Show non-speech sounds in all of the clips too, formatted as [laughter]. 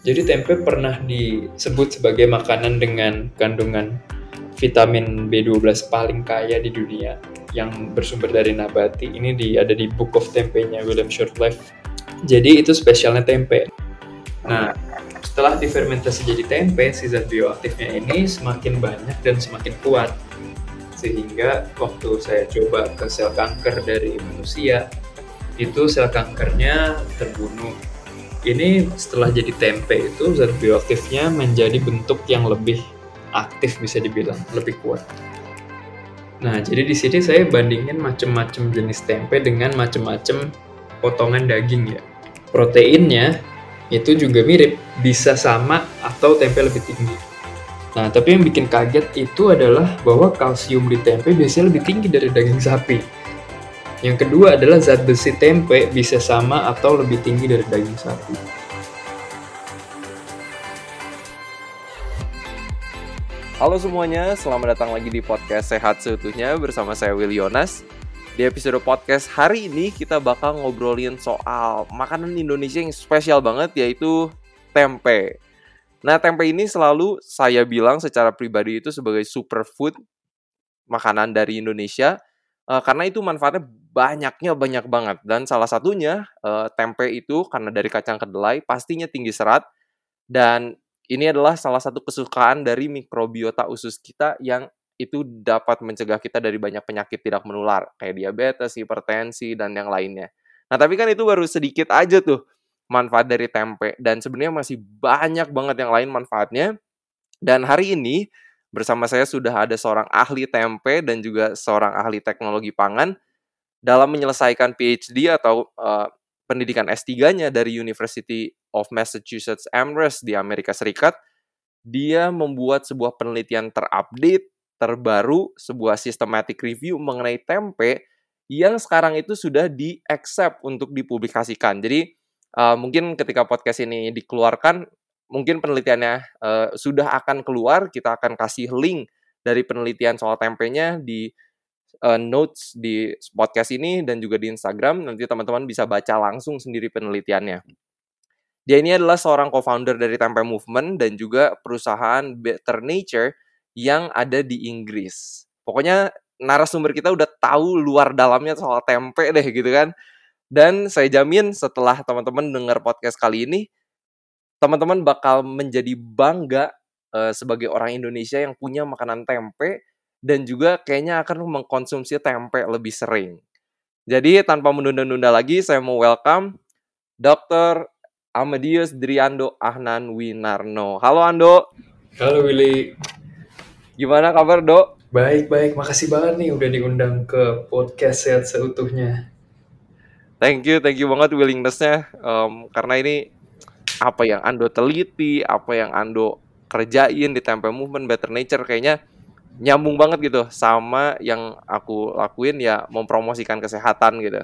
Jadi tempe pernah disebut sebagai makanan dengan kandungan vitamin B12 paling kaya di dunia yang bersumber dari nabati. Ini di, ada di Book of Tempe-nya William Shortlife. Jadi itu spesialnya tempe. Nah, setelah difermentasi jadi tempe, si zat bioaktifnya ini semakin banyak dan semakin kuat. Sehingga waktu saya coba ke sel kanker dari manusia, itu sel kankernya terbunuh ini setelah jadi tempe itu zat bioaktifnya menjadi bentuk yang lebih aktif bisa dibilang lebih kuat. Nah, jadi di sini saya bandingin macam-macam jenis tempe dengan macam-macam potongan daging ya. Proteinnya itu juga mirip, bisa sama atau tempe lebih tinggi. Nah, tapi yang bikin kaget itu adalah bahwa kalsium di tempe biasanya lebih tinggi dari daging sapi. Yang kedua adalah zat besi tempe bisa sama atau lebih tinggi dari daging sapi. Halo semuanya, selamat datang lagi di podcast Sehat Seutuhnya bersama saya Will Yonas. Di episode podcast hari ini kita bakal ngobrolin soal makanan Indonesia yang spesial banget yaitu tempe. Nah, tempe ini selalu saya bilang secara pribadi itu sebagai superfood makanan dari Indonesia uh, karena itu manfaatnya banyaknya banyak banget dan salah satunya uh, tempe itu karena dari kacang kedelai pastinya tinggi serat dan ini adalah salah satu kesukaan dari mikrobiota usus kita yang itu dapat mencegah kita dari banyak penyakit tidak menular kayak diabetes, hipertensi dan yang lainnya. Nah, tapi kan itu baru sedikit aja tuh manfaat dari tempe dan sebenarnya masih banyak banget yang lain manfaatnya. Dan hari ini bersama saya sudah ada seorang ahli tempe dan juga seorang ahli teknologi pangan dalam menyelesaikan PhD atau uh, pendidikan S3-nya dari University of Massachusetts Amherst di Amerika Serikat, dia membuat sebuah penelitian terupdate, terbaru, sebuah systematic review mengenai tempe yang sekarang itu sudah di-accept untuk dipublikasikan. Jadi uh, mungkin ketika podcast ini dikeluarkan, mungkin penelitiannya uh, sudah akan keluar, kita akan kasih link dari penelitian soal tempenya di uh, notes di podcast ini dan juga di Instagram. Nanti teman-teman bisa baca langsung sendiri penelitiannya. Dia ini adalah seorang co-founder dari Tempe Movement dan juga perusahaan Better Nature yang ada di Inggris. Pokoknya narasumber kita udah tahu luar dalamnya soal tempe deh gitu kan. Dan saya jamin setelah teman-teman dengar podcast kali ini, teman-teman bakal menjadi bangga uh, sebagai orang Indonesia yang punya makanan tempe dan juga kayaknya akan mengkonsumsi tempe lebih sering. Jadi tanpa menunda-nunda lagi, saya mau welcome Dr. Amadius Driando Ahnan Winarno. Halo Ando. Halo Willy. Gimana kabar Dok? Baik, baik. Makasih banget nih udah diundang ke podcast Sehat Seutuhnya. Thank you, thank you banget willingness-nya. Um, karena ini apa yang Ando teliti, apa yang Ando kerjain di Tempe Movement Better Nature kayaknya nyambung banget gitu sama yang aku lakuin ya mempromosikan kesehatan gitu.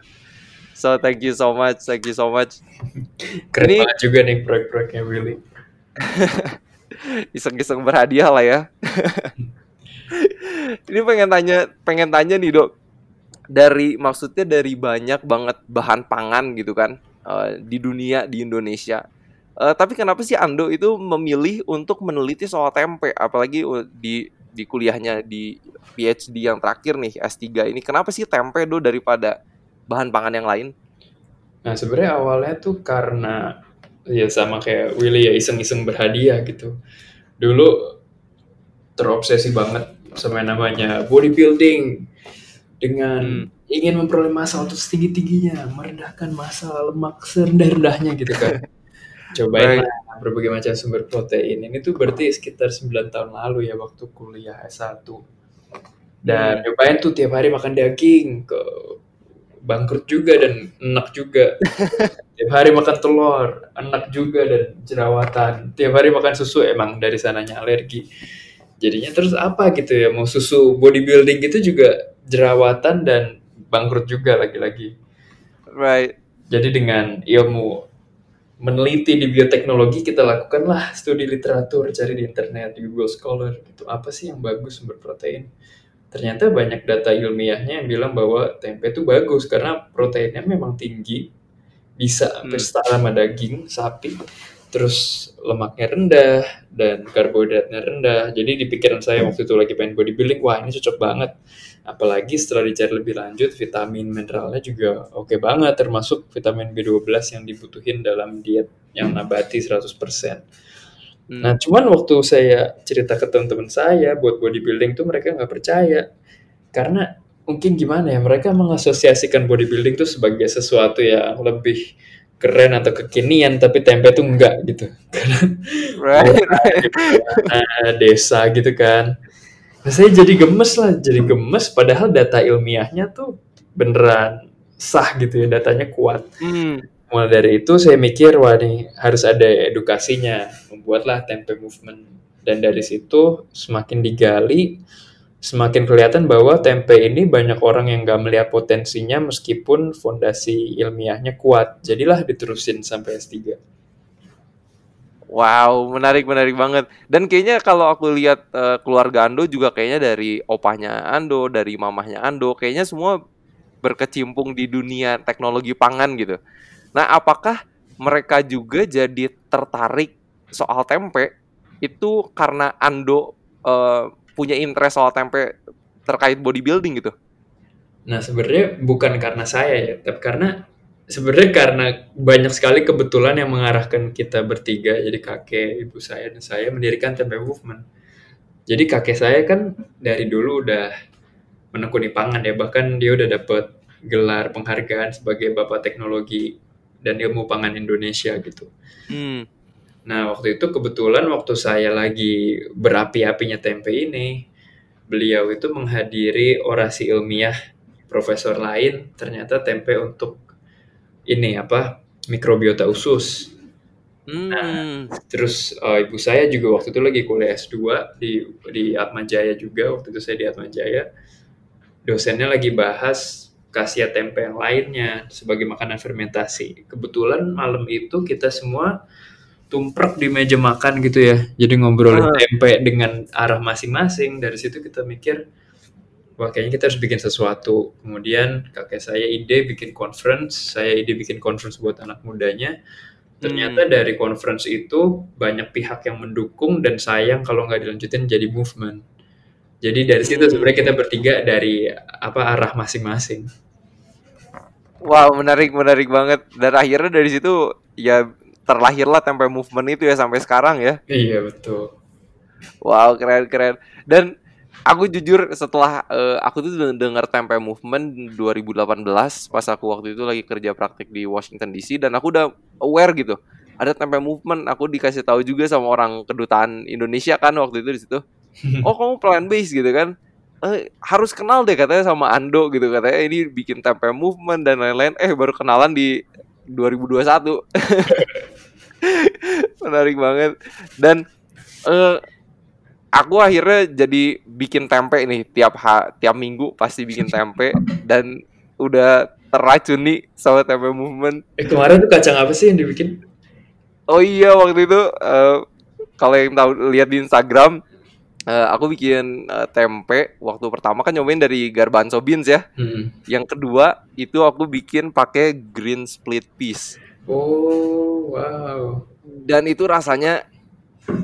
So thank you so much, thank you so much. Keren ini, banget juga nih proyek-proyeknya Willy. [laughs] Iseng-iseng berhadiah lah ya. [laughs] ini pengen tanya, pengen tanya nih dok, dari maksudnya dari banyak banget bahan pangan gitu kan uh, di dunia di Indonesia. Uh, tapi kenapa sih Ando itu memilih untuk meneliti soal tempe, apalagi di di kuliahnya di PhD yang terakhir nih S3 ini kenapa sih tempe do daripada bahan pangan yang lain? Nah sebenarnya awalnya tuh karena ya sama kayak Willy ya iseng-iseng berhadiah gitu. Dulu terobsesi banget sama yang namanya bodybuilding dengan hmm. ingin memperoleh massa untuk setinggi-tingginya, merendahkan massa lemak serendah-rendahnya gitu kan. [laughs] Cobain right berbagai macam sumber protein. Ini tuh berarti sekitar 9 tahun lalu ya waktu kuliah S1. Dan hmm. nyobain tuh tiap hari makan daging ke bangkrut juga dan enak juga. [laughs] tiap hari makan telur, enak juga dan jerawatan. Tiap hari makan susu emang dari sananya alergi. Jadinya terus apa gitu ya, mau susu bodybuilding gitu juga jerawatan dan bangkrut juga lagi-lagi. Right. Jadi dengan ilmu meneliti di bioteknologi kita lakukanlah studi literatur cari di internet di Google Scholar gitu apa sih yang bagus sumber protein ternyata banyak data ilmiahnya yang bilang bahwa tempe itu bagus karena proteinnya memang tinggi bisa hampir hmm. setara sama daging sapi terus lemaknya rendah dan karbohidratnya rendah. Jadi di pikiran saya waktu itu lagi pengen bodybuilding, wah ini cocok banget. Apalagi setelah dicari lebih lanjut, vitamin mineralnya juga oke okay banget, termasuk vitamin B12 yang dibutuhin dalam diet yang nabati 100%. Hmm. Nah, cuman waktu saya cerita ke teman-teman saya buat bodybuilding tuh mereka nggak percaya. Karena mungkin gimana ya, mereka mengasosiasikan bodybuilding tuh sebagai sesuatu yang lebih keren atau kekinian tapi tempe tuh enggak gitu [laughs] karena right, [laughs] right. desa gitu kan saya jadi gemes lah jadi gemes padahal data ilmiahnya tuh beneran sah gitu ya datanya kuat hmm. mulai dari itu saya mikir wah nih harus ada edukasinya membuatlah tempe movement dan dari situ semakin digali semakin kelihatan bahwa tempe ini banyak orang yang nggak melihat potensinya meskipun fondasi ilmiahnya kuat. Jadilah diterusin sampai S3. Wow, menarik menarik banget. Dan kayaknya kalau aku lihat uh, keluarga Ando juga kayaknya dari opahnya Ando, dari mamahnya Ando, kayaknya semua berkecimpung di dunia teknologi pangan gitu. Nah, apakah mereka juga jadi tertarik soal tempe itu karena Ando uh, punya interest soal tempe terkait bodybuilding gitu? Nah sebenarnya bukan karena saya ya, tapi karena sebenarnya karena banyak sekali kebetulan yang mengarahkan kita bertiga, jadi kakek, ibu saya dan saya mendirikan tempe movement. Jadi kakek saya kan dari dulu udah menekuni pangan ya, bahkan dia udah dapet gelar penghargaan sebagai bapak teknologi dan ilmu pangan Indonesia gitu. Hmm. Nah, waktu itu kebetulan waktu saya lagi berapi-apinya tempe ini, beliau itu menghadiri orasi ilmiah profesor lain, ternyata tempe untuk ini apa? mikrobiota usus. Hmm. Nah, terus uh, ibu saya juga waktu itu lagi kuliah S2 di di Atmajaya juga, waktu itu saya di Atmajaya. Dosennya lagi bahas khasiat tempe yang lainnya sebagai makanan fermentasi. Kebetulan malam itu kita semua tumprek di meja makan gitu ya. Jadi ngobrolin uh. tempe dengan arah masing-masing. Dari situ kita mikir, wah kayaknya kita harus bikin sesuatu. Kemudian kakek saya ide bikin conference, saya ide bikin conference buat anak mudanya. Ternyata hmm. dari conference itu banyak pihak yang mendukung dan sayang kalau nggak dilanjutin jadi movement. Jadi dari situ hmm. sebenarnya kita bertiga dari apa arah masing-masing. Wow, menarik menarik banget. Dan akhirnya dari situ ya terlahirlah tempe movement itu ya sampai sekarang ya. Iya betul. Wow keren keren. Dan aku jujur setelah uh, aku tuh dengar tempe movement 2018 pas aku waktu itu lagi kerja praktik di Washington DC dan aku udah aware gitu ada tempe movement. Aku dikasih tahu juga sama orang kedutaan Indonesia kan waktu itu di situ. [laughs] Oh kamu plant base gitu kan? Eh, harus kenal deh katanya sama Ando gitu katanya ini bikin tempe movement dan lain-lain. Eh baru kenalan di 2021 [laughs] menarik banget. Dan uh, aku akhirnya jadi bikin tempe nih tiap ha tiap minggu pasti bikin tempe dan udah terracun nih sama tempe movement eh kemarin tuh kacang apa sih yang dibikin oh iya waktu itu uh, kalau yang tahu lihat di Instagram uh, aku bikin uh, tempe waktu pertama kan nyobain dari garbanzo beans ya. Hmm. Yang kedua itu aku bikin pakai green split peas. Oh, wow. Dan itu rasanya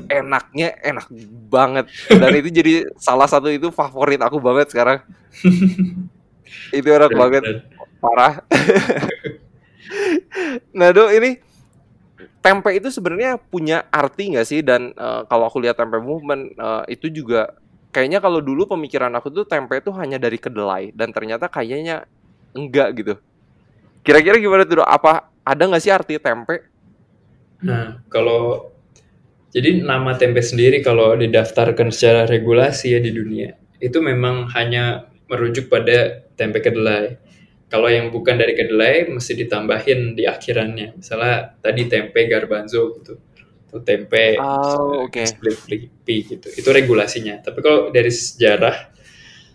enaknya enak banget. Dan itu jadi salah satu itu favorit aku banget sekarang. [laughs] itu enak banget. Parah. [laughs] nah, Do, ini tempe itu sebenarnya punya arti nggak sih? Dan uh, kalau aku lihat tempe movement uh, itu juga kayaknya kalau dulu pemikiran aku tuh tempe itu hanya dari kedelai dan ternyata kayaknya enggak gitu. Kira-kira gimana tuh? Apa ada nggak sih arti tempe? Nah, kalau jadi nama tempe sendiri kalau didaftarkan secara regulasi ya di dunia itu memang hanya merujuk pada tempe kedelai. Kalau yang bukan dari kedelai mesti ditambahin di akhirannya. Misalnya tadi tempe garbanzo gitu. Itu tempe oh, okay. split gitu. Itu regulasinya. Tapi kalau dari sejarah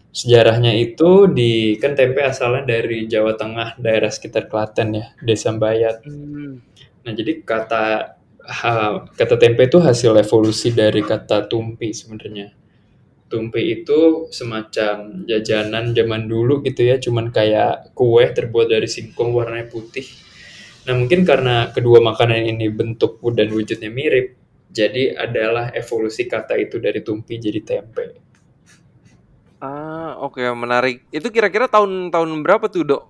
Sejarahnya itu di kan tempe asalnya dari Jawa Tengah, daerah sekitar Klaten ya, Desa Bayat. Hmm. Nah, jadi kata ha, kata tempe itu hasil evolusi dari kata tumpi sebenarnya. Tumpi itu semacam jajanan zaman dulu gitu ya, cuman kayak kue terbuat dari singkong warnanya putih. Nah, mungkin karena kedua makanan ini bentuk dan wujudnya mirip, jadi adalah evolusi kata itu dari tumpi jadi tempe. Ah, oke, menarik. Itu kira-kira tahun-tahun berapa tuh, Dok?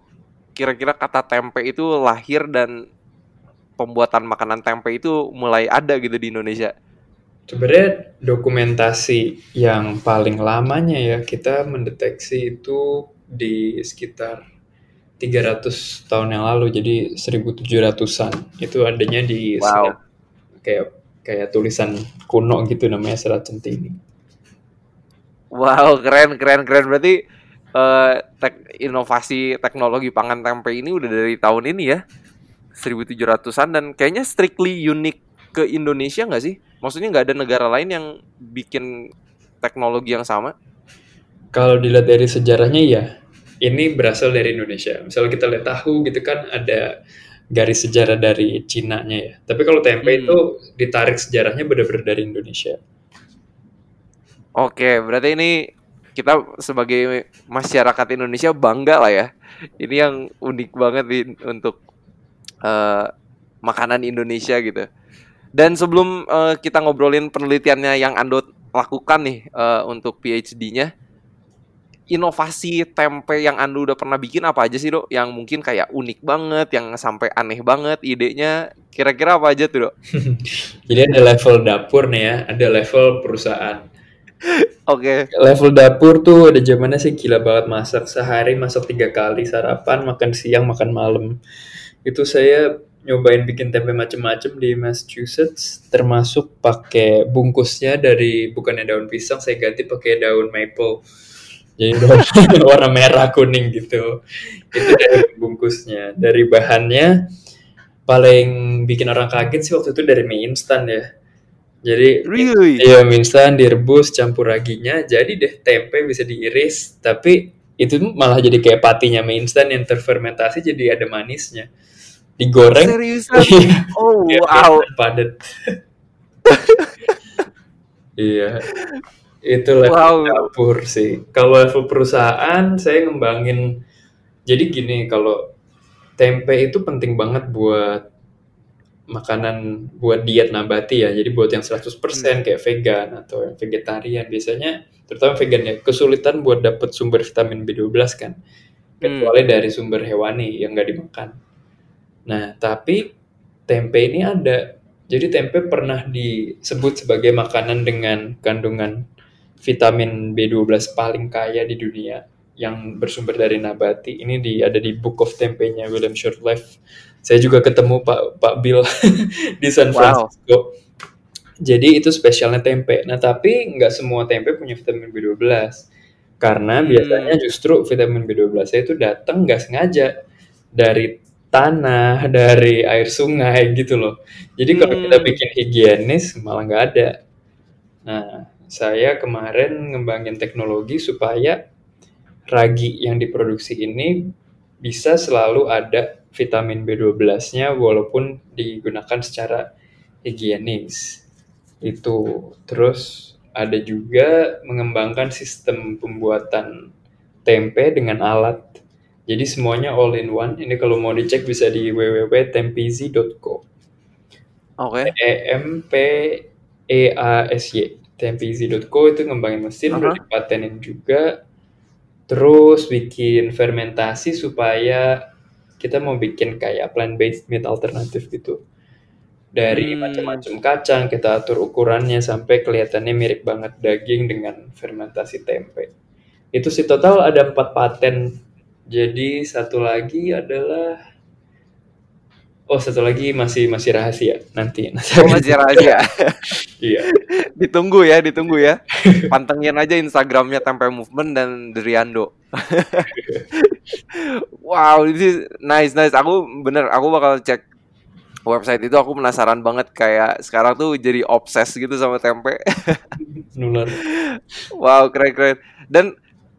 Kira-kira kata tempe itu lahir dan pembuatan makanan tempe itu mulai ada gitu di Indonesia. Sebenarnya dokumentasi yang paling lamanya ya kita mendeteksi itu di sekitar 300 tahun yang lalu jadi 1700-an itu adanya di Wow. serat kayak kayak tulisan kuno gitu namanya serat centini. Wow, keren, keren, keren. Berarti eh, tek- inovasi teknologi pangan tempe ini udah dari tahun ini ya, 1700-an dan kayaknya strictly unik ke Indonesia nggak sih? Maksudnya nggak ada negara lain yang bikin teknologi yang sama? Kalau dilihat dari sejarahnya ya ini berasal dari Indonesia. Misalnya kita lihat tahu gitu kan ada garis sejarah dari Cina-nya ya. Tapi kalau tempe Hmm. itu ditarik sejarahnya benar-benar dari Indonesia. Oke, berarti ini kita sebagai masyarakat Indonesia bangga lah ya. Ini yang unik banget di- untuk eh, makanan Indonesia gitu. Dan sebelum eh, kita ngobrolin penelitiannya yang Ando lakukan nih eh, untuk PhD-nya, inovasi tempe yang Ando udah pernah bikin apa aja sih, Dok? Yang mungkin kayak unik banget, yang sampai aneh banget idenya. Kira-kira apa aja tuh, Dok? [laughs] Jadi ada level dapur nih ya, ada level perusahaan. [laughs] Oke. Level dapur tuh ada zamannya sih gila banget masak sehari masak tiga kali sarapan makan siang makan malam itu saya nyobain bikin tempe macem-macem di Massachusetts termasuk pakai bungkusnya dari bukannya daun pisang saya ganti pakai daun maple. Jadi [laughs] warna merah kuning gitu. Itu dari bungkusnya. Dari bahannya paling bikin orang kaget sih waktu itu dari mie instan ya. Jadi Really? Iya, mie instan direbus campur raginya, jadi deh tempe bisa diiris, tapi itu malah jadi kayak patinya mie instan yang terfermentasi jadi ada manisnya. Digoreng, Seriusan? iya, Oh, wow. padat. [laughs] iya, itu level Wow. dapur sih. Kalau level perusahaan, saya ngembangin. Jadi gini, kalau tempe itu penting banget buat makanan buat diet nabati ya. Jadi buat yang 100% kayak vegan atau yang vegetarian biasanya terutama vegan ya kesulitan buat dapet sumber vitamin B12 kan. Kecuali dari sumber hewani yang nggak dimakan. Nah, tapi tempe ini ada. Jadi tempe pernah disebut sebagai makanan dengan kandungan vitamin B12 paling kaya di dunia yang bersumber dari nabati. Ini di ada di Book of Tempe-nya William Shortleaf. Saya juga ketemu Pak Pak Bill [laughs] di San Wow. Francisco. Jadi itu spesialnya tempe. Nah, tapi nggak semua tempe punya vitamin B12. Karena Hmm. biasanya justru vitamin B12 itu datang nggak sengaja dari tanah, dari air sungai gitu loh. Jadi kalau kita Hmm. bikin higienis malah nggak ada. Nah, saya kemarin ngembangin teknologi supaya ragi yang diproduksi ini bisa selalu ada vitamin B12-nya walaupun digunakan secara higienis. Itu. Terus ada juga mengembangkan sistem pembuatan tempe dengan alat. Jadi semuanya all in one. Ini kalau mau dicek bisa di www.tempizi.co. Oke. E M P E A S Y. Tempizi.co itu ngembangin mesin udah Aha. dipatenin juga. Terus bikin fermentasi supaya kita mau bikin kayak plant based meat alternatif gitu. Dari Hmm. macam-macam kacang kita atur ukurannya sampai kelihatannya mirip banget daging dengan fermentasi tempe. Itu sih total ada empat paten. Jadi satu lagi adalah Oh, satu lagi masih masih rahasia nanti. nanti Oh, masih rahasia. [laughs] Iya. ditunggu ya, ditunggu ya. Pantengin aja Instagramnya Tempe Movement dan Driando. [laughs] wow, ini nice nice. Aku bener, aku bakal cek website itu. Aku penasaran banget kayak sekarang tuh jadi obses gitu sama tempe. Nular. wow, keren keren. Dan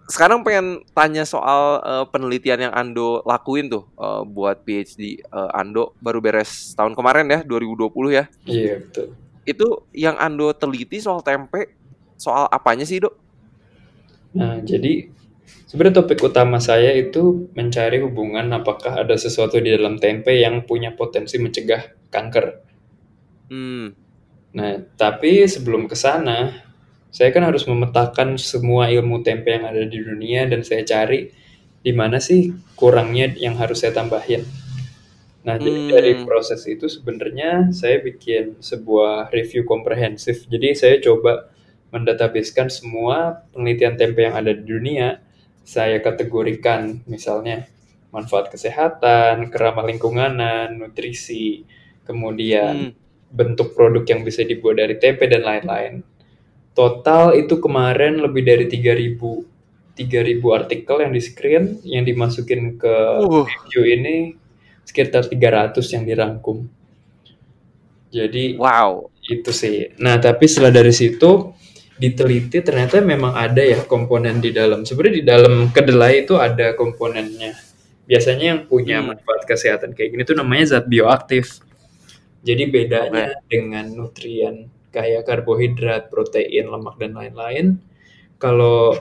sekarang pengen tanya soal eh, penelitian yang Ando lakuin tuh eh, buat PhD Eh, Ando baru beres tahun kemarin ya 2020 ya. Iya, betul. Itu yang Ando teliti soal tempe soal apanya sih, Dok? Nah, jadi sebenarnya topik utama saya itu mencari hubungan apakah ada sesuatu di dalam tempe yang punya potensi mencegah kanker. Hmm. Nah, tapi sebelum ke sana, saya kan harus memetakan semua ilmu tempe yang ada di dunia dan saya cari di mana sih kurangnya yang harus saya tambahin. Nah, jadi Hmm. dari proses itu sebenarnya saya bikin sebuah review komprehensif. Jadi saya coba mendatabasekan semua penelitian tempe yang ada di dunia. Saya kategorikan misalnya manfaat kesehatan, keramah lingkunganan, nutrisi, kemudian Hmm. bentuk produk yang bisa dibuat dari tempe dan lain-lain. Total itu kemarin lebih dari 3000 3000 artikel yang di screen yang dimasukin ke Uh. review ini sekitar 300 yang dirangkum. Jadi Wow. itu sih. Nah, tapi setelah dari situ diteliti ternyata memang ada ya komponen di dalam. Sebenarnya di dalam kedelai itu ada komponennya. Biasanya yang punya Hmm. manfaat kesehatan kayak gini tuh namanya zat bioaktif. Jadi bedanya Oke. dengan nutrien kayak karbohidrat, protein, lemak dan lain-lain. Kalau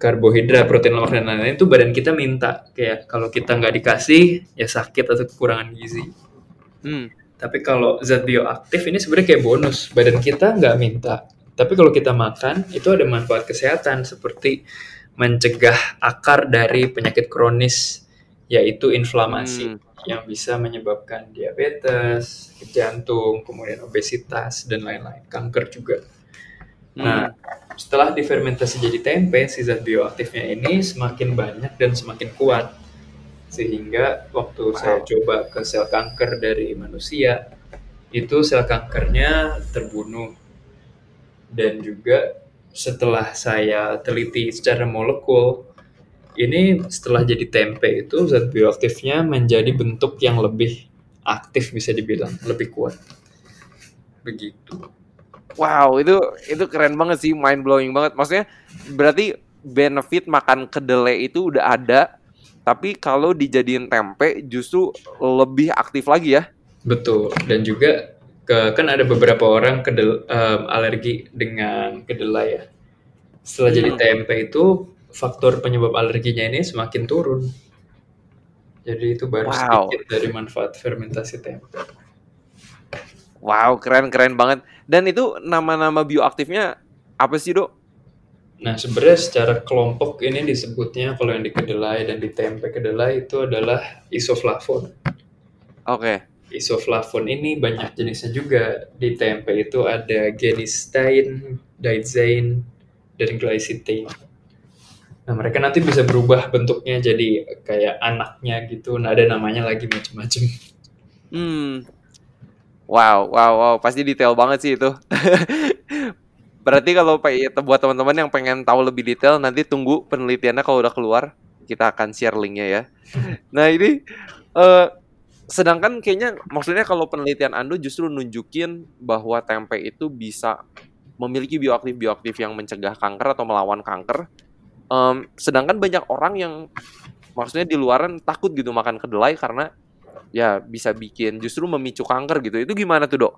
karbohidrat, protein, lemak dan lain-lain itu badan kita minta kayak kalau kita nggak dikasih ya sakit atau kekurangan gizi. Hmm. Tapi kalau zat bioaktif ini sebenarnya kayak bonus. Badan kita nggak minta. Tapi kalau kita makan, itu ada manfaat kesehatan seperti mencegah akar dari penyakit kronis, yaitu inflamasi Hmm. Yang bisa menyebabkan diabetes, jantung, kemudian obesitas, dan lain-lain. Kanker juga. Nah, Hmm. setelah difermentasi jadi tempe, si zat bioaktifnya ini semakin banyak dan semakin kuat. Sehingga waktu saya Wow. coba ke sel kanker dari manusia, itu sel kankernya terbunuh. Dan juga setelah saya teliti secara molekul, ini setelah jadi tempe itu zat bioaktifnya menjadi bentuk yang lebih aktif bisa dibilang, lebih kuat. Begitu. Wow, itu itu keren banget sih, mind blowing banget. Maksudnya berarti benefit makan kedelai itu udah ada, tapi kalau dijadiin tempe justru lebih aktif lagi ya. Betul. Dan juga ke, kan ada beberapa orang kedel, em, alergi dengan kedelai ya. Setelah jadi Hmm. tempe itu faktor penyebab alerginya ini semakin turun. Jadi itu baru Wow. sedikit dari manfaat fermentasi tempe. Wow, keren-keren banget. Dan itu nama-nama bioaktifnya apa sih, Dok? Nah, sebenarnya secara kelompok ini disebutnya kalau yang di kedelai dan di tempe kedelai itu adalah isoflavon. Oke. Isoflavon ini banyak jenisnya juga. Di tempe itu ada genistein, diazein, dan glycitein. Nah, mereka nanti bisa berubah bentuknya jadi kayak anaknya gitu. Nah, ada namanya lagi macam-macam. Hmm. Wow, wow, wow, pasti detail banget sih itu. [laughs] Berarti kalau pe- buat teman-teman yang pengen tahu lebih detail, nanti tunggu penelitiannya kalau udah keluar, kita akan share linknya ya. [laughs] Nah ini, eh, sedangkan kayaknya maksudnya kalau penelitian Ando justru nunjukin bahwa tempe itu bisa memiliki bioaktif-bioaktif yang mencegah kanker atau melawan kanker. Em, sedangkan banyak orang yang maksudnya di luaran takut gitu makan kedelai karena ya bisa bikin justru memicu kanker gitu. Itu gimana tuh dok?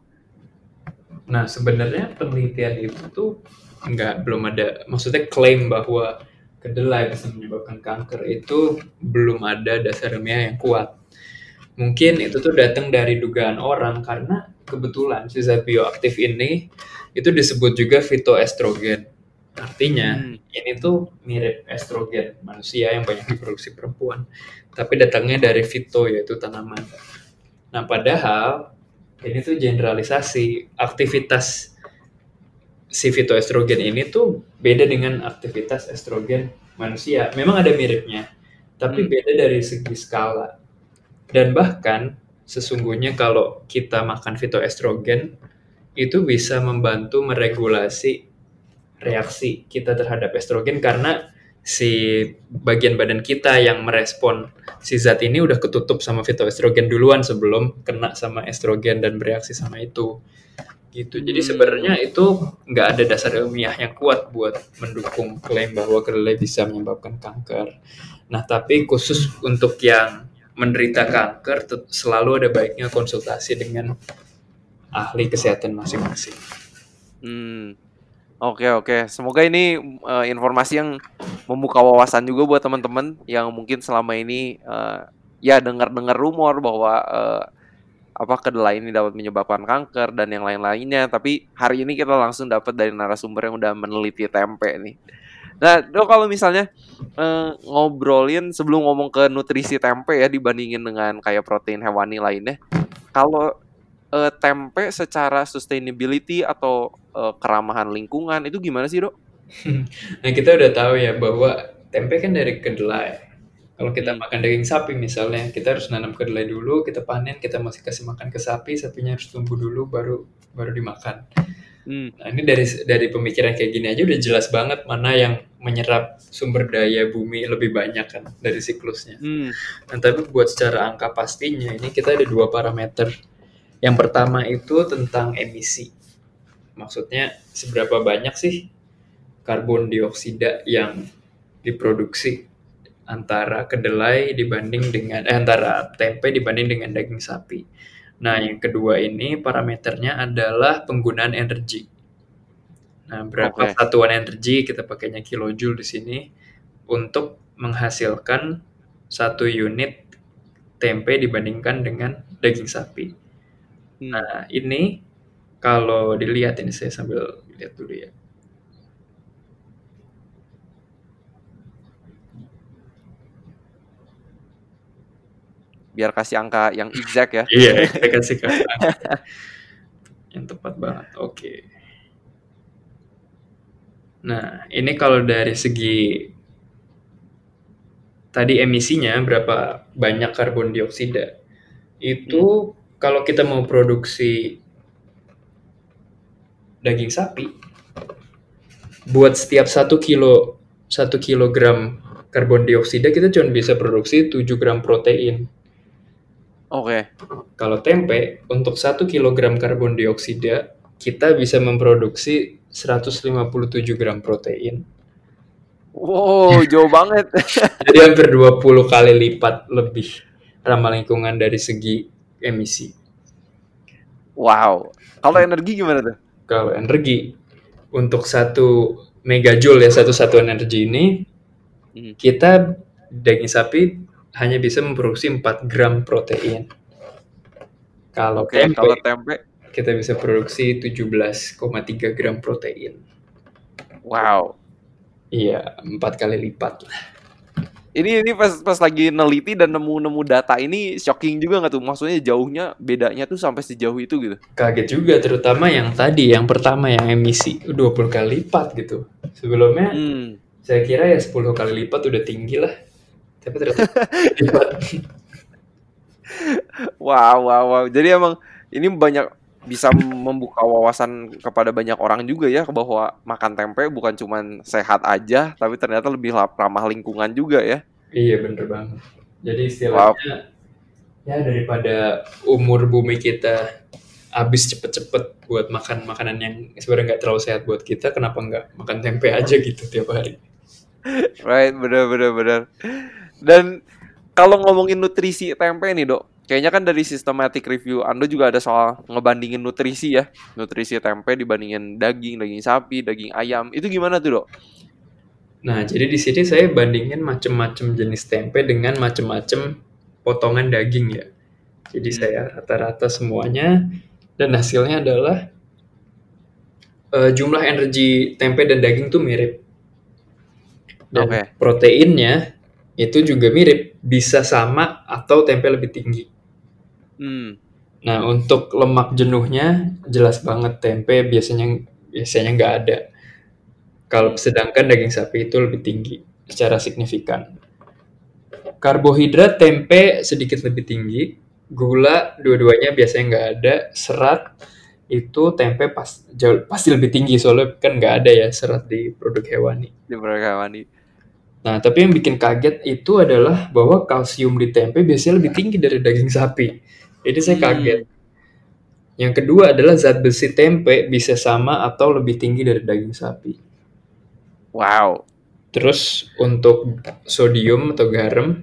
Nah, sebenarnya penelitian itu tuh nggak belum ada, maksudnya klaim bahwa kedelai bisa menyebabkan kanker itu belum ada dasar ilmiah yang kuat. Mungkin itu tuh datang dari dugaan orang karena kebetulan si zat bioaktif ini itu disebut juga fitoestrogen. Artinya Hmm. ini tuh mirip estrogen manusia yang banyak diproduksi perempuan, tapi datangnya dari fito yaitu tanaman. Nah, padahal ini tuh generalisasi aktivitas si fitoestrogen ini tuh beda dengan aktivitas estrogen manusia. Memang ada miripnya, tapi Hmm. beda dari segi skala. Dan bahkan sesungguhnya kalau kita makan fitoestrogen itu bisa membantu meregulasi reaksi kita terhadap estrogen karena si bagian badan kita yang merespon si zat ini udah ketutup sama fitoestrogen duluan sebelum kena sama estrogen dan bereaksi sama itu gitu jadi Hmm. sebenarnya itu nggak ada dasar ilmiah yang kuat buat mendukung klaim bahwa kedelai bisa menyebabkan kanker nah tapi khusus untuk yang menderita kanker selalu ada baiknya konsultasi dengan ahli kesehatan masing-masing Hmm. Oke oke, semoga ini uh, informasi yang membuka wawasan juga buat teman-teman yang mungkin selama ini uh, ya dengar-dengar rumor bahwa uh, apa kedelai ini dapat menyebabkan kanker dan yang lain-lainnya. Tapi hari ini kita langsung dapat dari narasumber yang udah meneliti tempe nih. Nah, dok kalau misalnya uh, ngobrolin sebelum ngomong ke nutrisi tempe ya dibandingin dengan kayak protein hewani lainnya, kalau tempe secara sustainability atau uh, keramahan lingkungan itu gimana sih dok? [laughs] nah kita udah tahu ya bahwa tempe kan dari kedelai kalau kita hmm. makan daging sapi misalnya, kita harus nanam kedelai dulu, kita panen, kita masih kasih makan ke sapi, sapinya harus tumbuh dulu baru baru dimakan. Hmm. Nah, ini dari dari pemikiran kayak gini aja udah jelas banget mana yang menyerap sumber daya bumi lebih banyak kan dari siklusnya. Hmm. Nah, tapi buat secara angka pastinya ini kita ada dua parameter. Yang pertama itu tentang emisi. Maksudnya seberapa banyak sih karbon dioksida yang diproduksi antara kedelai dibanding dengan eh, antara tempe dibanding dengan daging sapi. Nah, yang kedua ini parameternya adalah penggunaan energi. Nah, berapa okay. satuan energi kita pakainya kilojoule di sini untuk menghasilkan satu unit tempe dibandingkan dengan daging sapi. Hmm. Nah, ini kalau dilihat ini saya sambil lihat dulu ya. biar kasih angka yang exact ya. iya, kita kasih ke yang tepat banget. Oke. Okay. Nah, ini kalau dari segi tadi emisinya berapa banyak karbon dioksida. Itu hmm. kalau kita mau produksi daging sapi buat setiap satu kilo satu kilogram karbon dioksida kita cuma bisa produksi 7 gram protein. Oke. Okay. Kalau tempe untuk 1 kg karbon dioksida kita bisa memproduksi 157 gram protein. Wow, [laughs] jauh banget. Jadi hampir 20 kali lipat lebih ramah lingkungan dari segi emisi. Wow. Kalau energi gimana tuh? Kalau energi untuk satu megajoule ya satu satuan energi ini hmm. kita daging sapi hanya bisa memproduksi 4 gram protein. Kalau okay, tempe, kalau tempe kita bisa produksi 17,3 gram protein. Wow. Iya, empat kali lipat lah. Ini ini pas pas lagi neliti dan nemu-nemu data ini shocking juga nggak tuh? Maksudnya jauhnya bedanya tuh sampai sejauh itu gitu. Kaget juga terutama yang tadi yang pertama yang emisi 20 kali lipat gitu. Sebelumnya hmm. saya kira ya 10 kali lipat udah tinggi lah tapi ternyata [laughs] wow wow wow jadi emang ini banyak bisa membuka wawasan kepada banyak orang juga ya bahwa makan tempe bukan cuma sehat aja tapi ternyata lebih ramah lingkungan juga ya. Iya bener banget. Jadi istilahnya wow. ya daripada umur bumi kita habis cepet-cepet buat makan makanan yang sebenarnya nggak terlalu sehat buat kita kenapa nggak makan tempe aja gitu tiap hari? Right bener bener bener. Dan kalau ngomongin nutrisi tempe nih dok, kayaknya kan dari systematic review Anda juga ada soal ngebandingin nutrisi ya, nutrisi tempe dibandingin daging, daging sapi, daging ayam. Itu gimana tuh dok? Nah, jadi di sini saya bandingin macam-macam jenis tempe dengan macam-macam potongan daging ya. Jadi hmm. saya rata-rata semuanya dan hasilnya adalah uh, jumlah energi tempe dan daging tuh mirip. Dan okay. proteinnya itu juga mirip, bisa sama atau tempe lebih tinggi. Hmm. Nah, untuk lemak jenuhnya jelas banget tempe biasanya biasanya nggak ada. Kalau sedangkan daging sapi itu lebih tinggi secara signifikan. Karbohidrat tempe sedikit lebih tinggi, gula dua-duanya biasanya nggak ada, serat itu tempe pas jauh pasti lebih tinggi soalnya kan nggak ada ya serat di produk hewani. Di produk hewani. Nah, tapi yang bikin kaget itu adalah bahwa kalsium di tempe biasanya lebih tinggi dari daging sapi. Jadi saya hmm. kaget. Hmm. Yang kedua adalah zat besi tempe bisa sama atau lebih tinggi dari daging sapi. Wow. Terus untuk sodium atau garam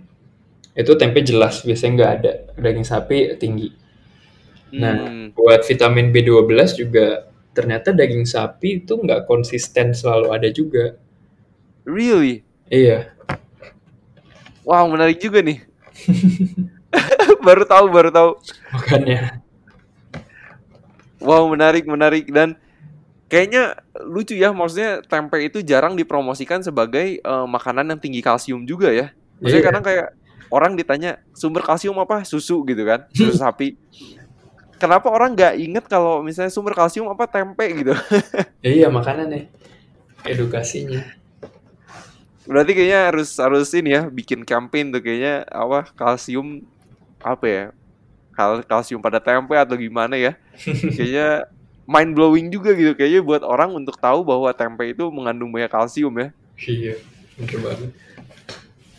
itu tempe jelas biasanya nggak ada. Daging sapi tinggi. Nah, hmm. buat vitamin B12 juga ternyata daging sapi itu nggak konsisten selalu ada juga. Really? Iya. Wow, menarik juga nih. [laughs] baru tahu, baru tahu. Makanya. Wow, menarik, menarik dan kayaknya lucu ya. Maksudnya tempe itu jarang dipromosikan sebagai uh, makanan yang tinggi kalsium juga ya. Maksudnya Iya. kadang kayak orang ditanya sumber kalsium apa susu gitu kan, susu [laughs] sapi. Kenapa orang nggak inget kalau misalnya sumber kalsium apa tempe gitu? [laughs] Iya, makanya nih edukasinya. Berarti kayaknya harus harus ini ya bikin campaign tuh kayaknya apa kalsium apa ya kal kalsium pada tempe atau gimana ya? kayaknya mind blowing juga gitu kayaknya buat orang untuk tahu bahwa tempe itu mengandung banyak kalsium ya. Iya, bener banget.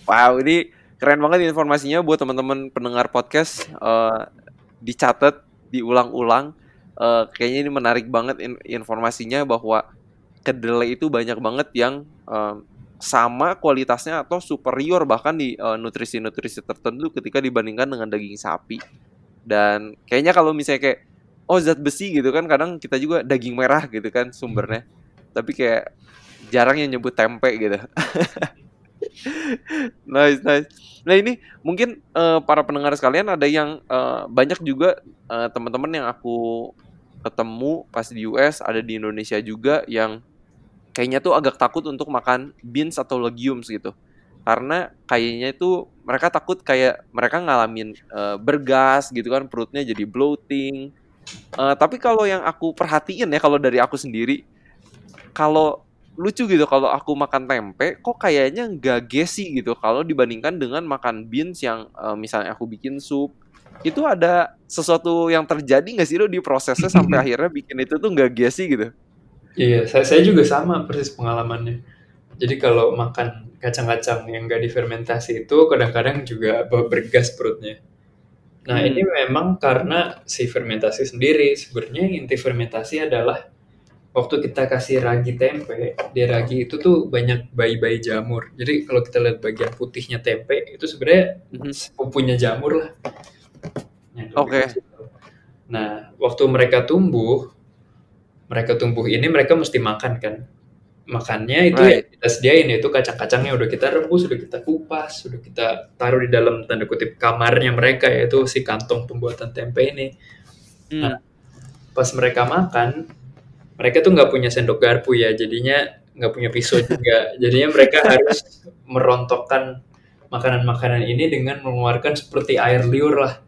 Wow ini keren banget informasinya buat teman-teman pendengar podcast eh, dicatat diulang-ulang. Eh, kayaknya ini menarik banget in- informasinya bahwa kedelai itu banyak banget yang eh, sama kualitasnya atau superior bahkan di eh, nutrisi-nutrisi tertentu ketika dibandingkan dengan daging sapi. Dan kayaknya kalau misalnya kayak oh zat besi gitu kan kadang kita juga daging merah gitu kan sumbernya. Tapi kayak jarang yang nyebut tempe gitu. [laughs] nice, nice. Nah ini mungkin eh, para pendengar sekalian ada yang eh, banyak juga eh, teman-teman yang aku ketemu pas di US ada di Indonesia juga yang kayaknya tuh agak takut untuk makan beans atau legumes gitu. Karena kayaknya itu mereka takut kayak mereka ngalamin eh, bergas gitu kan perutnya jadi bloating. Eh, tapi kalau yang aku perhatiin ya kalau dari aku sendiri kalau lucu gitu kalau aku makan tempe kok kayaknya nggak gesi gitu. Kalau dibandingkan dengan makan beans yang eh, misalnya aku bikin sup itu ada sesuatu yang terjadi nggak sih lo di prosesnya sampai [laughs] akhirnya bikin itu tuh nggak gesi gitu Iya, saya, saya juga sama persis pengalamannya. Jadi kalau makan kacang-kacang yang nggak difermentasi itu kadang-kadang juga ber- bergas perutnya. Nah Hmm. ini memang karena si fermentasi sendiri. Sebenarnya inti fermentasi adalah waktu kita kasih ragi tempe, di ragi itu tuh banyak bayi-bayi jamur. Jadi kalau kita lihat bagian putihnya tempe itu sebenarnya Mhm. sepupunya jamur lah. Lebih Oke. kecil. Nah, waktu mereka tumbuh, mereka tumbuh ini mereka mesti makan kan. Makannya itu Right. yang kita sediain yaitu kacang-kacangnya udah kita rebus, udah kita kupas, udah kita taruh di dalam tanda kutip kamarnya mereka yaitu si kantong pembuatan tempe ini. Hmm. Pas mereka makan, mereka tuh nggak punya sendok garpu ya, jadinya nggak punya pisau [laughs] juga. Jadinya mereka harus merontokkan makanan-makanan ini dengan mengeluarkan seperti air liur lah.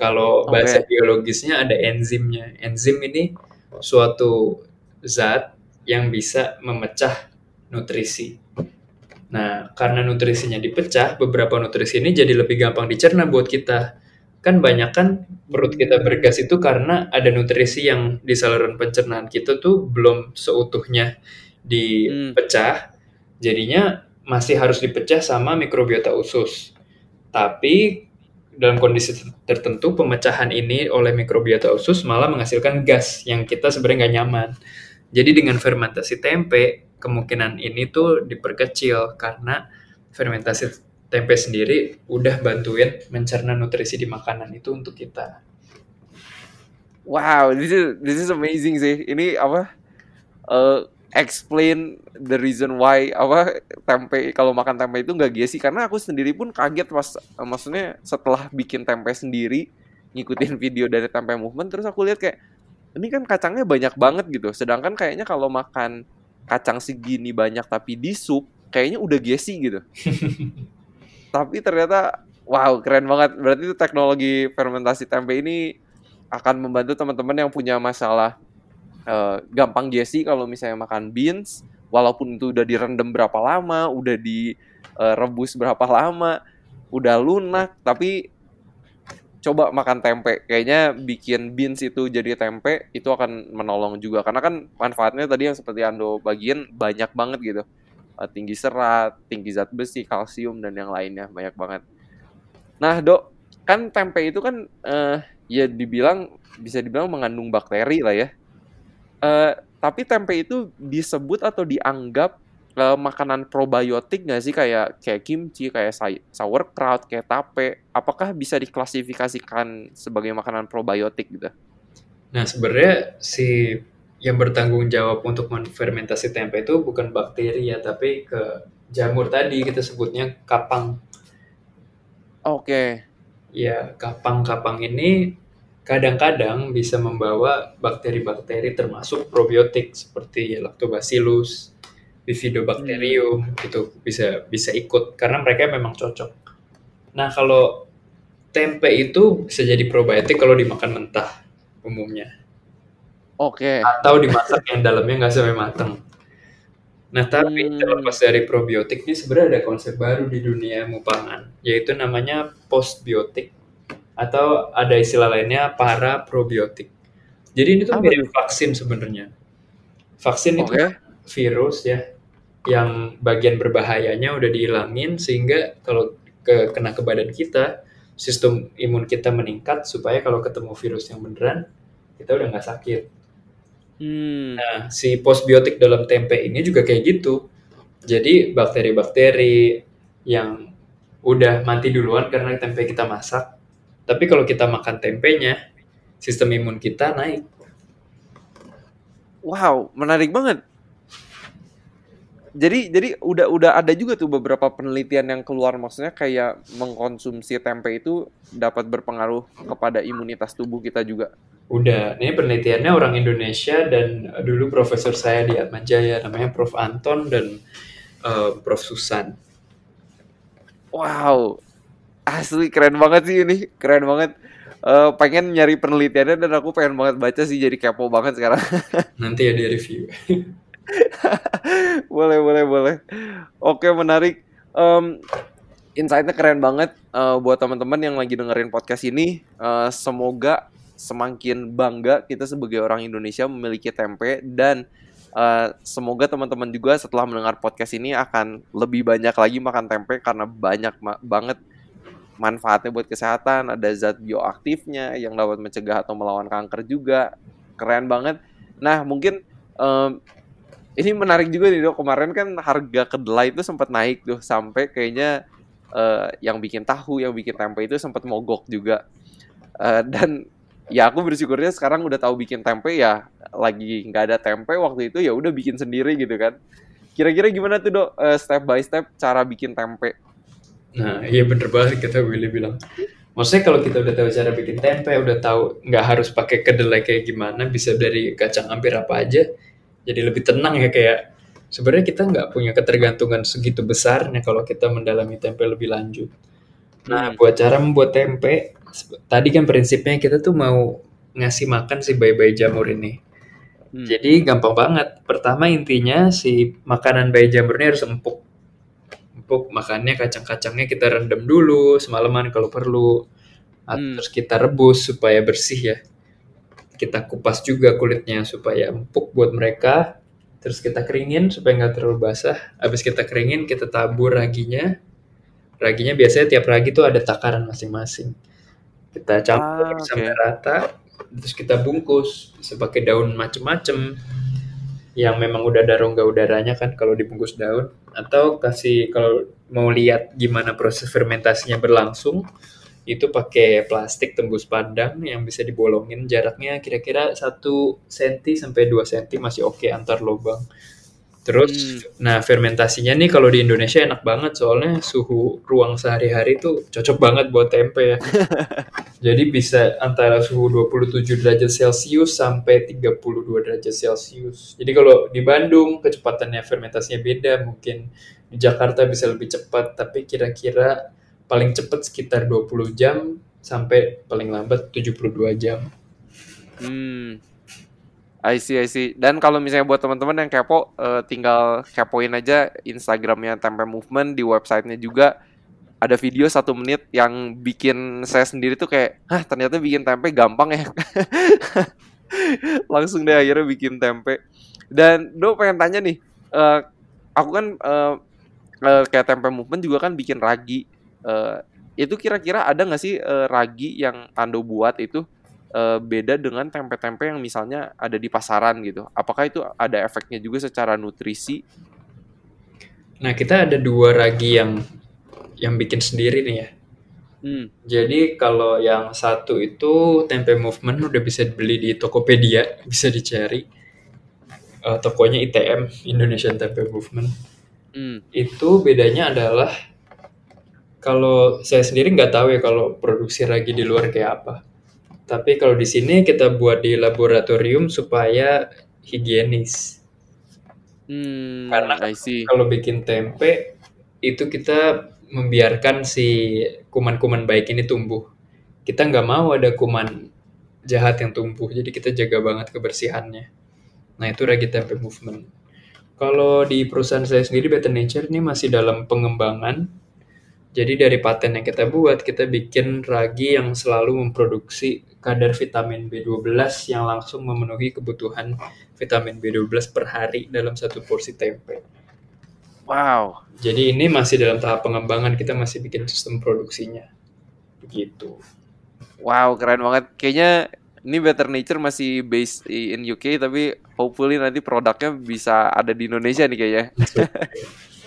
Kalau bahasa biologisnya ada enzimnya. Enzim ini suatu zat yang bisa memecah nutrisi. Nah, karena nutrisinya dipecah, beberapa nutrisi ini jadi lebih gampang dicerna buat kita. Kan banyak kan perut kita bergas itu karena ada nutrisi yang di saluran pencernaan kita tuh belum seutuhnya dipecah. Jadinya masih harus dipecah sama mikrobiota usus. Tapi dalam kondisi tertentu pemecahan ini oleh mikrobiota usus malah menghasilkan gas yang kita sebenarnya nggak nyaman. Jadi dengan fermentasi tempe kemungkinan ini tuh diperkecil karena fermentasi tempe sendiri udah bantuin mencerna nutrisi di makanan itu untuk kita. Wow, this is this is amazing sih. Ini apa? eh explain the reason why apa tempe kalau makan tempe itu nggak giesi karena aku sendiri pun kaget pas eh, maksudnya setelah bikin tempe sendiri ngikutin video dari tempe movement terus aku lihat kayak ini kan kacangnya banyak banget gitu. Sedangkan kayaknya kalau makan kacang segini banyak tapi di sup kayaknya udah giesi gitu. [laughs] tapi ternyata wow keren banget. Berarti itu teknologi fermentasi tempe ini akan membantu teman-teman yang punya masalah eh, gampang giesi kalau misalnya makan beans walaupun itu udah direndam berapa lama, udah direbus berapa lama, udah lunak tapi coba makan tempe. Kayaknya bikin beans itu jadi tempe itu akan menolong juga karena kan manfaatnya tadi yang seperti Ando bagian banyak banget gitu. Eh, tinggi serat, tinggi zat besi, kalsium dan yang lainnya banyak banget. Nah, Dok, kan tempe itu kan eh, ya dibilang bisa dibilang mengandung bakteri lah ya. Eh, tapi tempe itu disebut atau dianggap eh, makanan probiotik nggak sih kayak kayak kimchi, kayak say- sauerkraut, kayak tape? Apakah bisa diklasifikasikan sebagai makanan probiotik gitu? Nah, sebenarnya si yang bertanggung jawab untuk menfermentasi tempe itu bukan bakteri ya, tapi ke jamur tadi kita sebutnya kapang. Oke. Ya, kapang-kapang ini kadang-kadang bisa membawa bakteri-bakteri termasuk probiotik seperti lactobacillus, bifidobacterium itu bisa bisa ikut karena mereka memang cocok. Nah, kalau tempe itu bisa jadi probiotik kalau dimakan mentah umumnya. Oke. Atau dimasak yang dalamnya nggak sampai matang. Nah, tapi Hmm. terlepas dari probiotik ini sebenarnya ada konsep baru di dunia mupangan, yaitu namanya postbiotik atau ada istilah lainnya para probiotik. Jadi ini tuh Apa mirip vaksin sebenarnya. Vaksin itu Oke. virus ya yang bagian berbahayanya udah dihilangin sehingga kalau ke kena ke badan kita sistem imun kita meningkat supaya kalau ketemu virus yang beneran kita udah nggak sakit. Hmm. Nah, si postbiotik dalam tempe ini juga kayak gitu. Jadi bakteri-bakteri yang udah mati duluan karena tempe kita masak, tapi kalau kita makan tempenya, sistem imun kita naik. Wow, menarik banget. Jadi jadi udah udah ada juga tuh beberapa penelitian yang keluar maksudnya kayak mengkonsumsi tempe itu dapat berpengaruh kepada imunitas tubuh kita juga. Udah, ini penelitiannya orang Indonesia dan dulu profesor saya di Atmajaya namanya Prof Anton dan eh, Prof Susan. Wow, asli keren banget sih ini, keren banget. Eh, pengen nyari penelitiannya dan aku pengen banget baca sih jadi kepo banget sekarang. [laughs] Nanti ya di review. [laughs] boleh boleh boleh. Oke menarik. Em, insightnya keren banget eh, buat teman-teman yang lagi dengerin podcast ini. Eh, semoga semakin bangga kita sebagai orang Indonesia memiliki tempe dan eh, semoga teman-teman juga setelah mendengar podcast ini akan lebih banyak lagi makan tempe karena banyak ma- banget manfaatnya buat kesehatan. Ada zat bioaktifnya yang dapat mencegah atau melawan kanker juga. Keren banget. Nah mungkin em, ini menarik juga nih dok kemarin kan harga kedelai itu sempat naik tuh sampai kayaknya eh, yang bikin tahu yang bikin tempe itu sempat mogok juga Eh, dan ya aku bersyukurnya sekarang udah tahu bikin tempe ya lagi nggak ada tempe waktu itu ya udah bikin sendiri gitu kan kira-kira gimana tuh dok eh, step by step cara bikin tempe Nah, iya bener banget kata Willy bilang. Maksudnya kalau kita udah tahu cara bikin tempe, udah tahu nggak harus pakai kedelai kayak gimana, bisa dari kacang hampir apa aja, jadi lebih tenang ya kayak sebenarnya kita nggak punya ketergantungan segitu besarnya kalau kita mendalami tempe lebih lanjut. Nah, Hmm. buat cara membuat tempe, tadi kan prinsipnya kita tuh mau ngasih makan si bayi-bayi jamur ini. Hmm. Jadi gampang banget. Pertama intinya si makanan bayi jamurnya harus empuk. Empuk makannya kacang-kacangnya kita rendam dulu semalaman kalau perlu. Hmm. Terus kita rebus supaya bersih ya. Kita kupas juga kulitnya supaya empuk buat mereka. Terus kita keringin supaya nggak terlalu basah. Habis kita keringin kita tabur raginya. Raginya biasanya tiap ragi tuh ada takaran masing-masing. Kita campur Ah, oke. sampai rata. Terus kita bungkus. Pakai daun macem-macem yang memang udah ada rongga udaranya kan kalau dibungkus daun atau kasih kalau mau lihat gimana proses fermentasinya berlangsung itu pakai plastik tembus pandang yang bisa dibolongin jaraknya kira-kira 1 cm sampai 2 cm masih oke antar lubang. Terus Hmm. nah fermentasinya nih kalau di Indonesia enak banget soalnya suhu ruang sehari-hari tuh cocok banget buat tempe ya. [laughs] Jadi bisa antara suhu 27 derajat Celcius sampai 32 derajat Celcius. Jadi kalau di Bandung kecepatannya fermentasinya beda, mungkin di Jakarta bisa lebih cepat, tapi kira-kira paling cepat sekitar 20 jam sampai paling lambat 72 jam. Hmm. I see, I see. Dan kalau misalnya buat teman-teman yang kepo, eh, tinggal kepoin aja Instagramnya Tempe Movement di websitenya juga ada video satu menit yang bikin saya sendiri tuh kayak, hah ternyata bikin tempe gampang ya. [laughs] Langsung deh akhirnya bikin tempe. Dan Do pengen tanya nih, eh, aku kan eh, eh, kayak Tempe Movement juga kan bikin ragi. Eh, itu kira-kira ada nggak sih eh, ragi yang Ando buat itu eh, beda dengan tempe-tempe yang misalnya ada di pasaran gitu. Apakah itu ada efeknya juga secara nutrisi? Nah, kita ada dua ragi yang yang bikin sendiri nih ya. Hmm. Jadi kalau yang satu itu tempe movement udah bisa dibeli di Tokopedia, bisa dicari. eh, tokonya ITM Indonesian Tempe Movement Hmm. itu bedanya adalah kalau saya sendiri nggak tahu ya kalau produksi ragi di luar kayak apa. Tapi kalau di sini kita buat di laboratorium supaya higienis. Hmm, Karena. Kalau bikin tempe itu kita membiarkan si kuman-kuman baik ini tumbuh. Kita nggak mau ada kuman jahat yang tumbuh, jadi kita jaga banget kebersihannya. Nah itu ragi tempe movement. Kalau di perusahaan saya sendiri Better Nature ini masih dalam pengembangan. Jadi dari paten yang kita buat, kita bikin ragi yang selalu memproduksi kadar vitamin B12 yang langsung memenuhi kebutuhan vitamin B12 per hari dalam satu porsi tempe. Wow. Jadi ini masih dalam tahap pengembangan, kita masih bikin sistem produksinya. Begitu. Wow, keren banget. Kayaknya ini Better Nature masih based in UK tapi hopefully nanti produknya bisa ada di Indonesia nih kayaknya.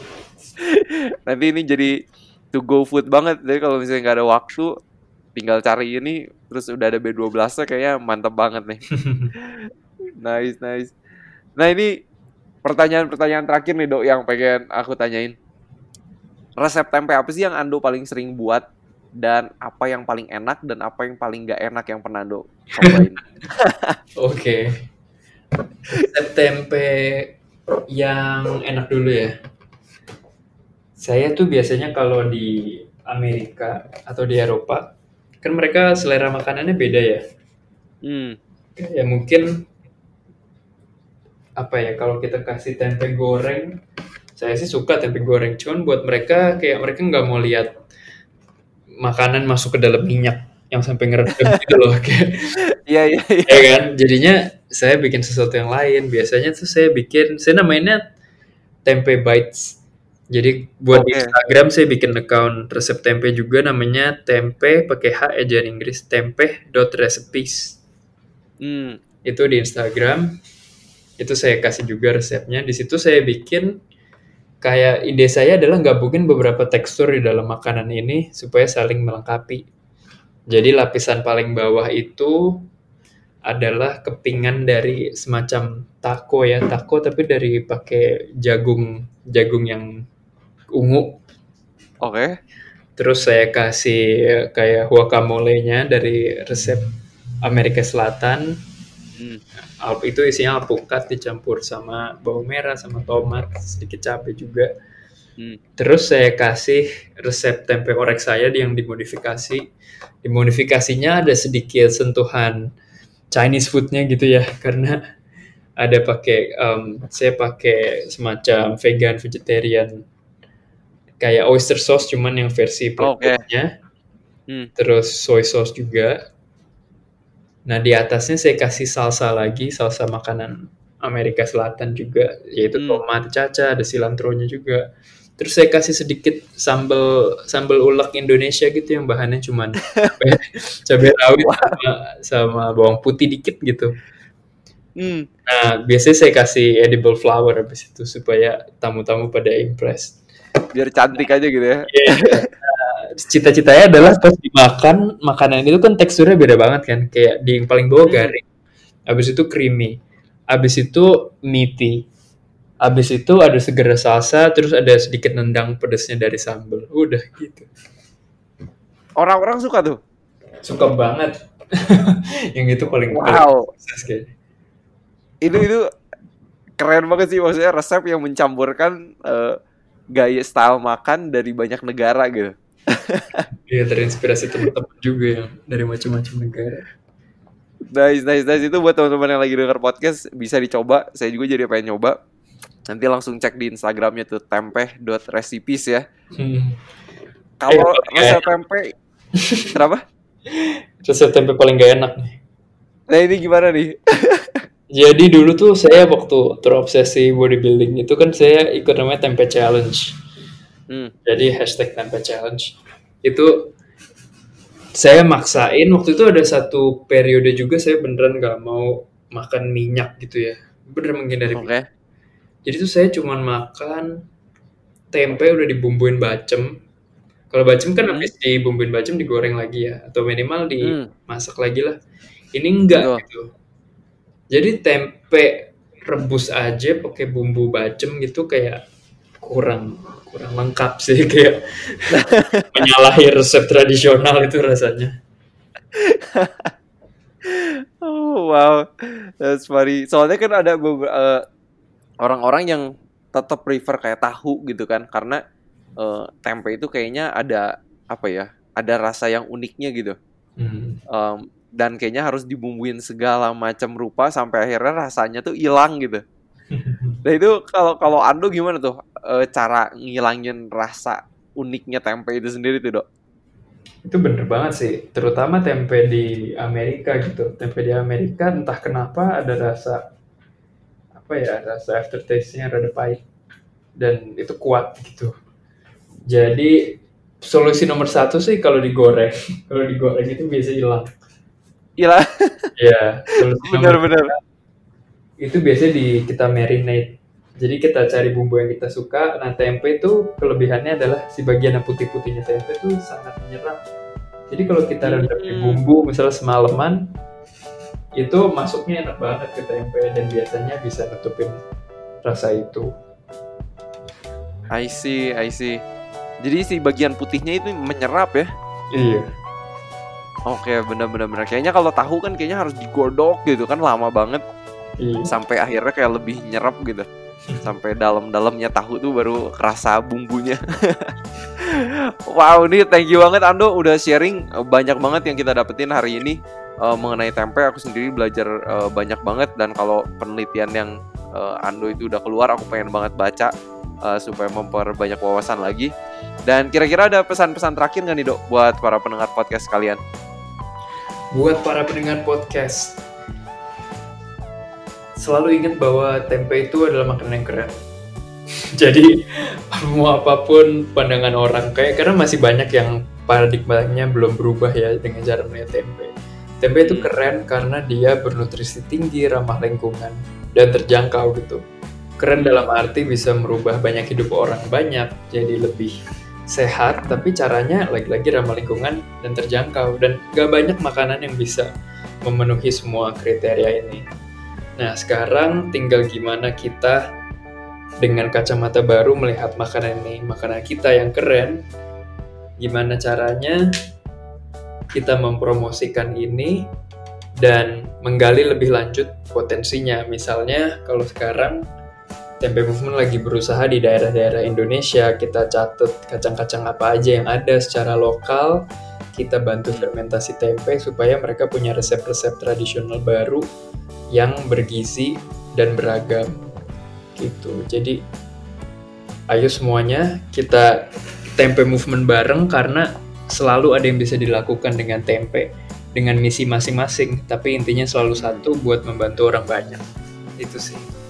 [laughs] nanti ini jadi to go food banget. Jadi kalau misalnya nggak ada waktu tinggal cari ini terus udah ada B12 nya kayaknya mantep banget nih. [laughs] nice, nice. Nah, ini pertanyaan-pertanyaan terakhir nih, Dok, yang pengen aku tanyain. Resep tempe apa sih yang Ando paling sering buat dan apa yang paling enak dan apa yang paling gak enak yang pernah Ando cobain? [laughs] Oke. Resep tempe yang enak dulu ya. Saya tuh biasanya kalau di Amerika atau di Eropa, kan mereka selera makanannya beda ya. Hmm. Ya mungkin apa ya kalau kita kasih tempe goreng, saya sih suka tempe goreng. Cuman buat mereka kayak mereka nggak mau lihat makanan masuk ke dalam minyak yang sampai ngeredam [laughs] gitu loh kayak Iya, iya, iya. ya kan jadinya saya bikin sesuatu yang lain biasanya tuh saya bikin saya namanya tempe bites jadi buat di Oke. Instagram saya bikin account resep tempe juga namanya tempe pakai H ejaan Inggris tempe dot recipes Hmm. itu di Instagram. Itu saya kasih juga resepnya. Di situ saya bikin kayak ide saya adalah gabungin beberapa tekstur di dalam makanan ini supaya saling melengkapi. Jadi lapisan paling bawah itu adalah kepingan dari semacam taco ya. Taco tapi dari pakai jagung jagung yang ungu Oke. terus saya kasih kayak guacamole-nya dari resep Amerika Selatan Hmm. Itu isinya alpukat dicampur sama bawang merah sama tomat sedikit cabai juga Hmm. terus saya kasih resep tempe orek saya yang dimodifikasi dimodifikasinya ada sedikit sentuhan Chinese foodnya gitu ya [laughs] karena ada pakai em, saya pakai semacam vegan vegetarian kayak oyster sauce cuman yang versi Oke. plant-nya Hmm. terus soy sauce juga Nah, di atasnya saya kasih salsa lagi, salsa makanan Amerika Selatan juga, yaitu Hmm. tomat caca, ada silantronya juga. Terus saya kasih sedikit sambal sambal ulek Indonesia gitu yang bahannya cuman cabai, [laughs] rawit sama, sama bawang putih dikit gitu. Hmm. Nah, biasanya saya kasih edible flower habis itu supaya tamu-tamu pada impress. Biar cantik aja gitu ya. Cita-citanya adalah pas dimakan makanan itu kan teksturnya beda banget kan, kayak di yang paling bawah Hmm. garing, habis itu creamy, habis itu meaty, habis itu ada segera salsa, terus ada sedikit nendang pedesnya dari sambal, udah gitu. Orang-orang suka tuh. Suka banget. [laughs] yang itu paling Wow. paling. Itu itu keren banget sih maksudnya resep yang mencampurkan eh, gaya style makan dari banyak negara gitu. [laughs] Iya terinspirasi teman-teman juga yang dari macam-macam negara. Nice, nice, nice. Itu buat teman-teman yang lagi denger podcast bisa dicoba. Saya juga jadi pengen nyoba. Nanti langsung cek di Instagramnya tuh tempe.recipes ya. Hmm. Kalau Eh, resep tempe Kenapa? [laughs] Resep tempe paling gak enak nih. Nah ini gimana nih? [laughs] Jadi dulu tuh saya waktu terobsesi bodybuilding itu kan saya ikut namanya tempe challenge. Hmm. Jadi hashtag tempe challenge. Itu saya maksain waktu itu ada satu periode juga saya beneran nggak mau makan minyak gitu ya. Bener menghindari Oke. minyak. Jadi tuh saya cuman makan tempe udah dibumbuin bacem. Kalau bacem kan Hmm. habis dibumbuin bacem digoreng lagi ya atau minimal Hmm. dimasak lagi lah. Ini enggak Betul. gitu. Jadi tempe rebus aja pakai bumbu bacem gitu kayak kurang kurang lengkap sih [laughs] kayak [laughs] menyalahi resep tradisional itu rasanya. [laughs] oh wow, that's funny. Soalnya kan ada beberapa uh, orang-orang yang tetap prefer kayak tahu gitu kan, karena uh, tempe itu kayaknya ada apa ya, ada rasa yang uniknya gitu. Hmm. Um, dan kayaknya harus dibumbuin segala macam rupa sampai akhirnya rasanya tuh hilang gitu. [laughs] Nah itu kalau kalau Ando gimana tuh e, cara ngilangin rasa uniknya tempe itu sendiri tuh dok? Itu bener banget sih, terutama tempe di Amerika gitu. Tempe di Amerika entah kenapa ada rasa apa ya rasa aftertaste-nya rada pahit dan itu kuat gitu. Jadi solusi nomor satu sih kalau digoreng, [laughs] kalau digoreng itu biasa hilang Iya. Iya. [laughs] Benar-benar. Itu biasanya di kita marinate. Jadi kita cari bumbu yang kita suka. Nah tempe itu kelebihannya adalah si bagian yang putih-putihnya tempe itu sangat menyerap. Jadi kalau kita hmm. rendam di bumbu misalnya semalaman, itu masuknya enak banget ke tempe dan biasanya bisa nutupin rasa itu. I see, I see. Jadi si bagian putihnya itu menyerap ya? Iya. Oke, bener-bener bener. Kayaknya kalau tahu kan kayaknya harus digodok gitu kan lama banget. Iya. Sampai akhirnya kayak lebih nyerap gitu. Sampai dalam-dalamnya tahu tuh baru kerasa bumbunya. [laughs] wow, ini thank you banget Ando udah sharing banyak banget yang kita dapetin hari ini uh, mengenai tempe. Aku sendiri belajar uh, banyak banget dan kalau penelitian yang uh, Ando itu udah keluar, aku pengen banget baca uh, supaya memperbanyak wawasan lagi. Dan kira-kira ada pesan-pesan terakhir nggak nih dok buat para pendengar podcast kalian? Buat para pendengar podcast, selalu ingat bahwa tempe itu adalah makanan yang keren. [laughs] Jadi mau apa pun pandangan orang kayak karena masih banyak yang paradigmanya belum berubah ya dengan cara melihat tempe. Tempe itu keren karena dia bernutrisi tinggi, ramah lingkungan, dan terjangkau gitu. Keren dalam arti bisa merubah banyak hidup orang banyak jadi lebih sehat tapi caranya lagi-lagi ramah lingkungan dan terjangkau dan gak banyak makanan yang bisa memenuhi semua kriteria ini. Nah sekarang tinggal gimana kita dengan kacamata baru melihat makanan ini, makanan kita yang keren, gimana caranya kita mempromosikan ini dan menggali lebih lanjut potensinya. Misalnya kalau sekarang Tempe Movement lagi berusaha di daerah-daerah Indonesia. Kita catat kacang-kacang apa aja yang ada secara lokal. Kita bantu fermentasi tempe supaya mereka punya resep-resep tradisional baru yang bergizi dan beragam. Gitu. Jadi ayo semuanya kita tempe movement bareng karena selalu ada yang bisa dilakukan dengan tempe dengan misi masing-masing tapi intinya selalu satu buat membantu orang banyak itu sih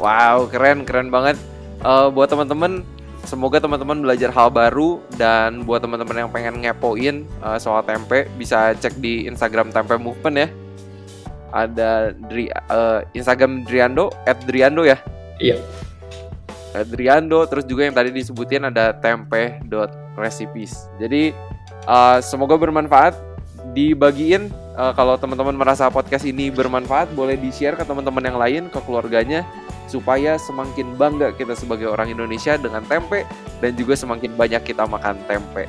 Wow, keren, keren banget. Uh, buat teman-teman, semoga teman-teman belajar hal baru dan buat teman-teman yang pengen ngepoin uh, soal tempe bisa cek di Instagram Tempe Movement ya. Ada Dri, uh, Instagram Driando, at Driando ya. Iya. Driando, terus juga yang tadi disebutin ada tempe.recipes. Jadi uh, semoga bermanfaat. Dibagiin uh, kalau teman-teman merasa podcast ini bermanfaat, boleh di-share ke teman-teman yang lain, ke keluarganya supaya semakin bangga kita sebagai orang Indonesia dengan tempe dan juga semakin banyak kita makan tempe.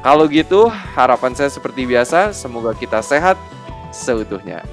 Kalau gitu, harapan saya seperti biasa, semoga kita sehat seutuhnya.